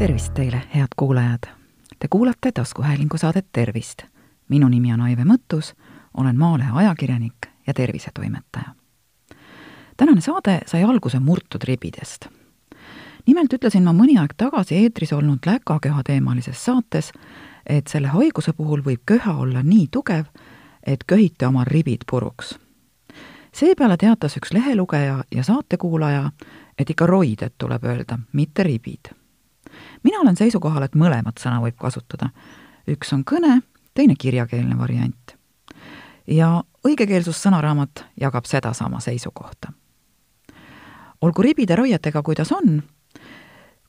tervist teile, head kuulajad! Te kuulate taskuhäälingu saadet Tervist. minu nimi on Aive Mõttus, olen Maalehe ajakirjanik ja tervisetoimetaja. tänane saade sai alguse murtud ribidest. nimelt ütlesin ma mõni aeg tagasi eetris olnud läkaköha teemalises saates, et selle haiguse puhul võib köha olla nii tugev, et köhite oma ribid puruks. seepeale teatas üks lehelugeja ja saatekuulaja, et ikka roided tuleb öelda, mitte ribid mina olen seisukohal, et mõlemat sõna võib kasutada. üks on kõne, teine kirjakeelne variant. ja õigekeelsussõnaraamat jagab sedasama seisukohta. olgu ribide roietega, kuidas on,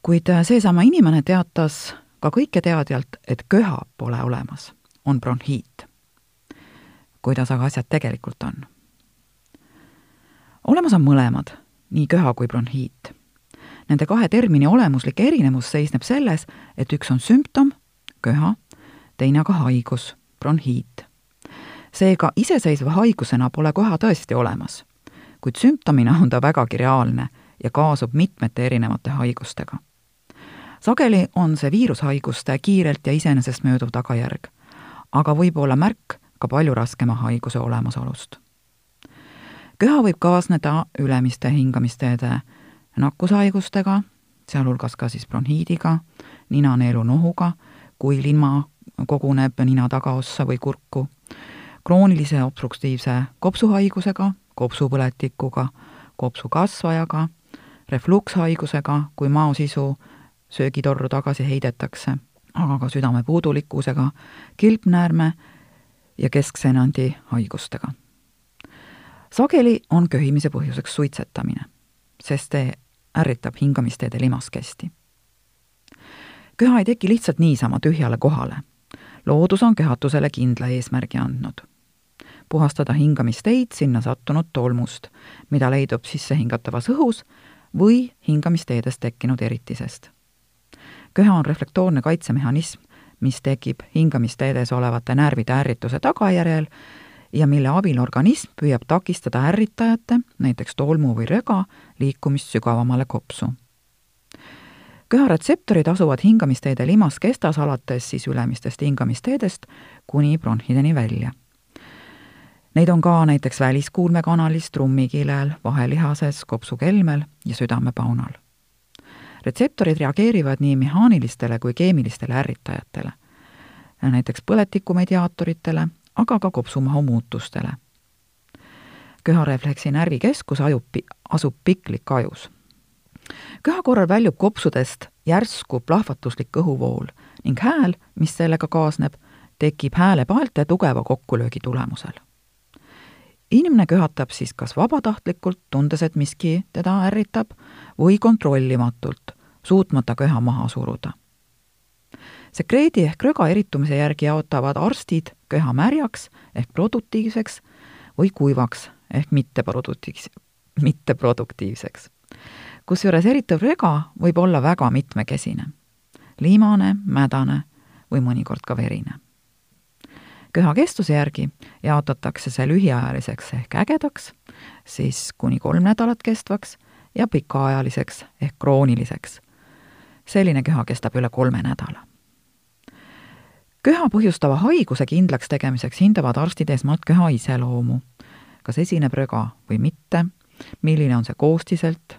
kuid seesama inimene teatas ka kõiketeadjalt, et köha pole olemas, on bronhiit. kuidas aga asjad tegelikult on? olemas on mõlemad, nii köha kui bronhiit Nende kahe termini olemuslik erinevus seisneb selles, et üks on sümptom, köha, teine aga haigus, bronhiit. seega iseseisva haigusena pole köha tõesti olemas, kuid sümptomina on ta vägagi reaalne ja kaasub mitmete erinevate haigustega. sageli on see viirushaiguste kiirelt ja iseenesest mööduv tagajärg, aga võib olla märk ka palju raskema haiguse olemasolust. köha võib kaasneda ülemiste hingamisteede nakkushaigustega, sealhulgas ka siis bronhiidiga, ninaneelunohuga, kui lima koguneb nina tagaossa või kurku, kroonilise obstruktiivse kopsuhaigusega, kopsupõletikuga, kopsukasvajaga, reflukshaigusega, kui maosisu söögitorru tagasi heidetakse, aga ka südamepuudulikkusega, kilpnäärme ja keskseenandi haigustega. sageli on köhimise põhjuseks suitsetamine sest see ärritab hingamisteede limaskesti. köha ei teki lihtsalt niisama tühjale kohale. loodus on köhatusele kindla eesmärgi andnud. puhastada hingamisteid sinna sattunud tolmust, mida leidub sissehingatavas õhus või hingamisteedes tekkinud eritisest. köha on reflektoorne kaitsemehhanism, mis tekib hingamisteedes olevate närvide ärrituse tagajärjel ja mille abil organism püüab takistada ärritajate, näiteks tolmu või röga, liikumist sügavamale kopsu. köharetseptorid asuvad hingamisteede limaskestas alates siis ülemistest hingamisteedest kuni bronhideni välja. Neid on ka näiteks väliskuulmekanalis, trummikilel, vahelihases, kopsukelmel ja südamepaunal. retseptorid reageerivad nii mehaanilistele kui keemilistele ärritajatele, näiteks põletikumediaatoritele aga ka kopsumahu muutustele. köharefleksi närvikeskus ajub, asub piklik ajus. köha korral väljub kopsudest järsku plahvatuslik õhuvool ning hääl, mis sellega kaasneb, tekib häälepaelte tugeva kokkulöögi tulemusel. inimene köhatab siis kas vabatahtlikult, tundes, et miski teda ärritab, või kontrollimatult, suutmata köha maha suruda sekreedi ehk röga eritumise järgi jaotavad arstid köha märjaks ehk produktiivseks või kuivaks ehk mitteproduktiivs-, mitteproduktiivseks. kusjuures eritav röga võib olla väga mitmekesine. liimane, mädane või mõnikord ka verine. köha kestuse järgi jaotatakse see lühiajaliseks ehk ägedaks, siis kuni kolm nädalat kestvaks ja pikaajaliseks ehk krooniliseks. selline köha kestab üle kolme nädala köha põhjustava haiguse kindlaks tegemiseks hindavad arstid esmalt köha iseloomu, kas esineb röga või mitte, milline on see koostiselt,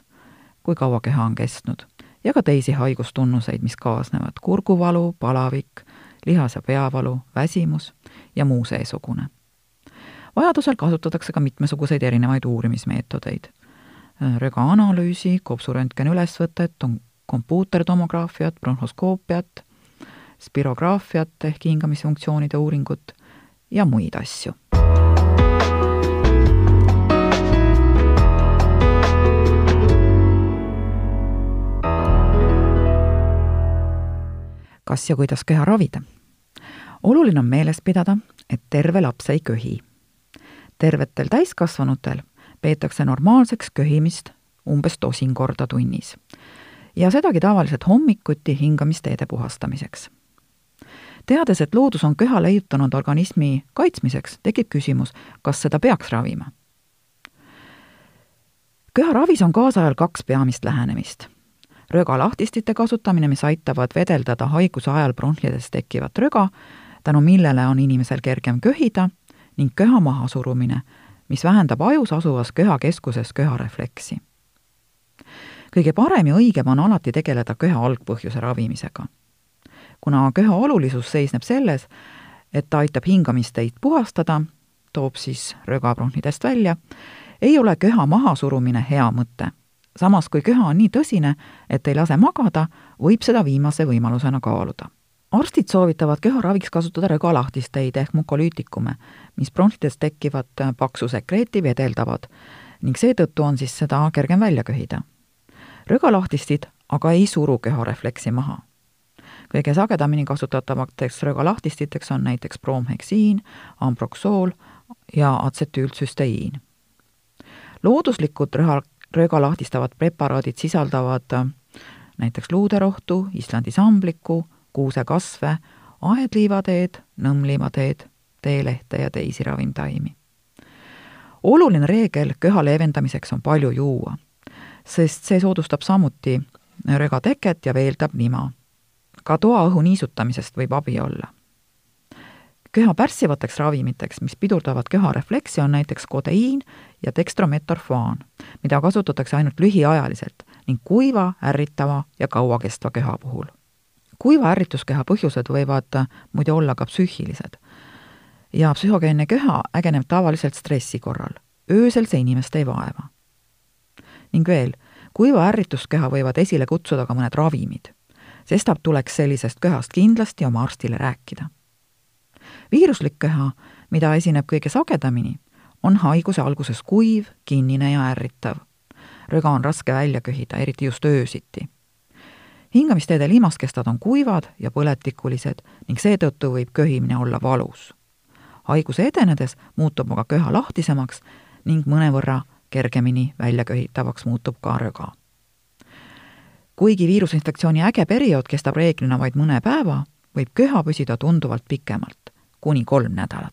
kui kaua köha on kestnud, ja ka teisi haigustunnuseid, mis kaasnevad, kurguvalu, palavik, lihas- ja peavalu, väsimus ja muu seesugune. vajadusel kasutatakse ka mitmesuguseid erinevaid uurimismeetodeid. röga analüüsi, kopsuröntgeni ülesvõtet, kompuutertomograafiat, bronhoskoopiat, spirograafiat ehk hingamisfunktsioonide uuringut ja muid asju. kas ja kuidas köha ravida? oluline on meeles pidada, et terve laps ei köhi. tervetel täiskasvanutel peetakse normaalseks köhimist umbes tosin korda tunnis ja sedagi tavaliselt hommikuti hingamisteede puhastamiseks teades, et loodus on köha leiutanud organismi kaitsmiseks, tekib küsimus, kas seda peaks ravima. köharavis on kaasajal kaks peamist lähenemist. rögalahtistite kasutamine, mis aitavad vedeldada haiguse ajal bronhides tekkivat röga, tänu millele on inimesel kergem köhida, ning köha mahasurumine, mis vähendab ajus asuvas köhakeskuses köharefleksi. kõige parem ja õigem on alati tegeleda köha algpõhjuse ravimisega. Kuna köha olulisus seisneb selles, et ta aitab hingamisteid puhastada, toob siis röga bronhidest välja, ei ole köha mahasurumine hea mõte. samas, kui köha on nii tõsine, et ei lase magada, võib seda viimase võimalusena kaaluda. arstid soovitavad köharaviks kasutada rögalahtisteid ehk mukolüütikume, mis bronhides tekkivat paksu sekreeti vedeldavad ning seetõttu on siis seda kergem välja köhida. rögalahtistid aga ei suru köharefleksi maha kõige sagedamini kasutatavateks rögalahtistiteks on näiteks bromheksiin, ambroksool ja atsetüültsüsteiin looduslikud röha, röga lahtistavad preparaadid sisaldavad äh, näiteks luuderohtu, Islandi samblikku, kuusekasve, aedliivateed, nõmmliivateed, teelehte ja teisi ravimtaimi. oluline reegel köha leevendamiseks on palju juua, sest see soodustab samuti röga teket ja veeldab nima. Ka toaõhu niisutamisest võib abi olla köha pärssivateks ravimiteks, mis pidurdavad köharefleksi, on näiteks kodeiin ja dekstrometorfaan, mida kasutatakse ainult lühiajaliselt ning kuiva, ärritava ja kauakestva köha puhul. kuiva ärritusköha põhjused võivad muide olla ka psüühilised. ja psühhogeenne köha ägeneb tavaliselt stressi korral. öösel see inimest ei vaeva. ning veel, kuiva ärritusköha võivad esile kutsuda ka mõned ravimid. Sestap tuleks sellisest köhast kindlasti oma arstile rääkida viiruslik köha, mida esineb kõige sagedamini, on haiguse alguses kuiv, kinnine ja ärritav. röga on raske välja köhida, eriti just öösiti. hingamisteede liimaskestad on kuivad ja põletikulised ning seetõttu võib köhimine olla valus. haiguse edenedes muutub aga köha lahtisemaks ning mõnevõrra kergemini väljaköhitavaks muutub ka röga. Kuigi viirusinfektsiooni äge periood kestab reeglina vaid mõne päeva, võib köha püsida tunduvalt pikemalt kuni kolm nädalat.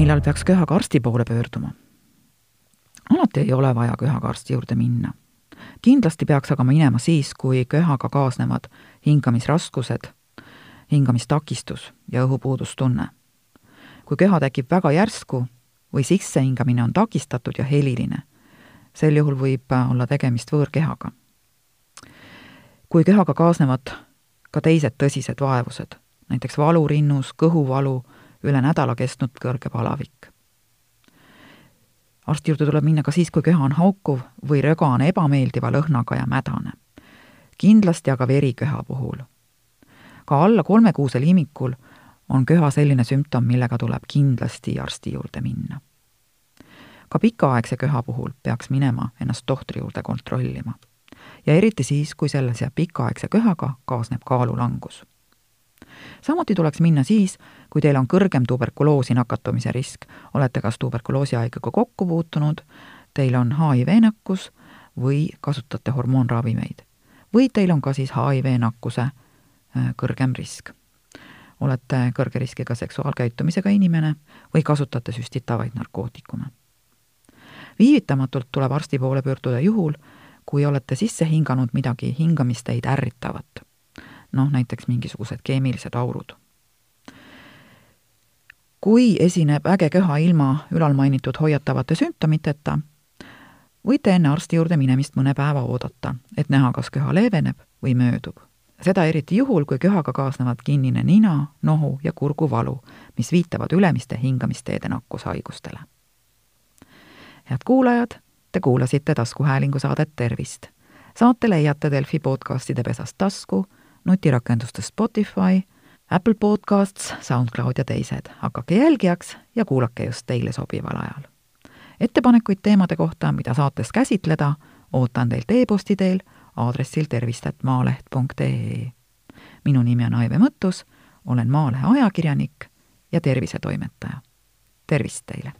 millal peaks köhaga arsti poole pöörduma? alati ei ole vaja köhaga arsti juurde minna. kindlasti peaks aga minema siis, kui köhaga kaasnevad hingamisraskused, hingamistakistus ja õhupuudustunne. Kui köha tekib väga järsku või sissehingamine on takistatud ja heliline, sel juhul võib äh, olla tegemist võõrkehaga. kui kehaga kaasnevad ka teised tõsised vaevused, näiteks valu rinnus, kõhuvalu, üle nädala kestnud kõrge palavik. arsti juurde tuleb minna ka siis, kui keha on haukuv või röga on ebameeldiva lõhnaga ja mädane. kindlasti aga veriköha puhul. ka alla kolmekuusel imikul on köha selline sümptom, millega tuleb kindlasti arsti juurde minna ka pikaaegse köha puhul peaks minema ennast tohtri juurde kontrollima. ja eriti siis, kui sellise pikaaegse köhaga kaasneb kaalulangus. samuti tuleks minna siis, kui teil on kõrgem tuberkuloosi nakatumise risk, olete kas tuberkuloosihaigega kokku puutunud, teil on HIV-nakkus või kasutate hormoonravimeid. või teil on ka siis HIV-nakkuse äh, kõrgem risk olete kõrge riskiga seksuaalkäitumisega inimene või kasutate süstitavaid narkootikume viivitamatult tuleb arsti poole pöörduda juhul, kui olete sisse hinganud midagi hingamisteid ärritavat. noh, näiteks mingisugused keemilised aurud. kui esineb äge köha ilma ülalmainitud hoiatavate sümptomiteta, võite enne arsti juurde minemist mõne päeva oodata, et näha, kas köha leeveneb või möödub. Seda eriti juhul, kui köhaga kaasnevad kinnine nina, nohu ja kurguvalu, mis viitavad ülemiste hingamisteede nakkushaigustele head kuulajad, te kuulasite taskuhäälingu saadet Tervist. saate leiate Delfi podcastide pesast tasku, nutirakendustes Spotify, Apple Podcasts, SoundCloud ja teised. hakake jälgijaks ja kuulake just teile sobival ajal. ettepanekuid teemade kohta, mida saates käsitleda, ootan teilt e-posti teel aadressil tervist.maaleht.ee. minu nimi on Aive Mõttus, olen Maalehe ajakirjanik ja tervisetoimetaja. tervist teile!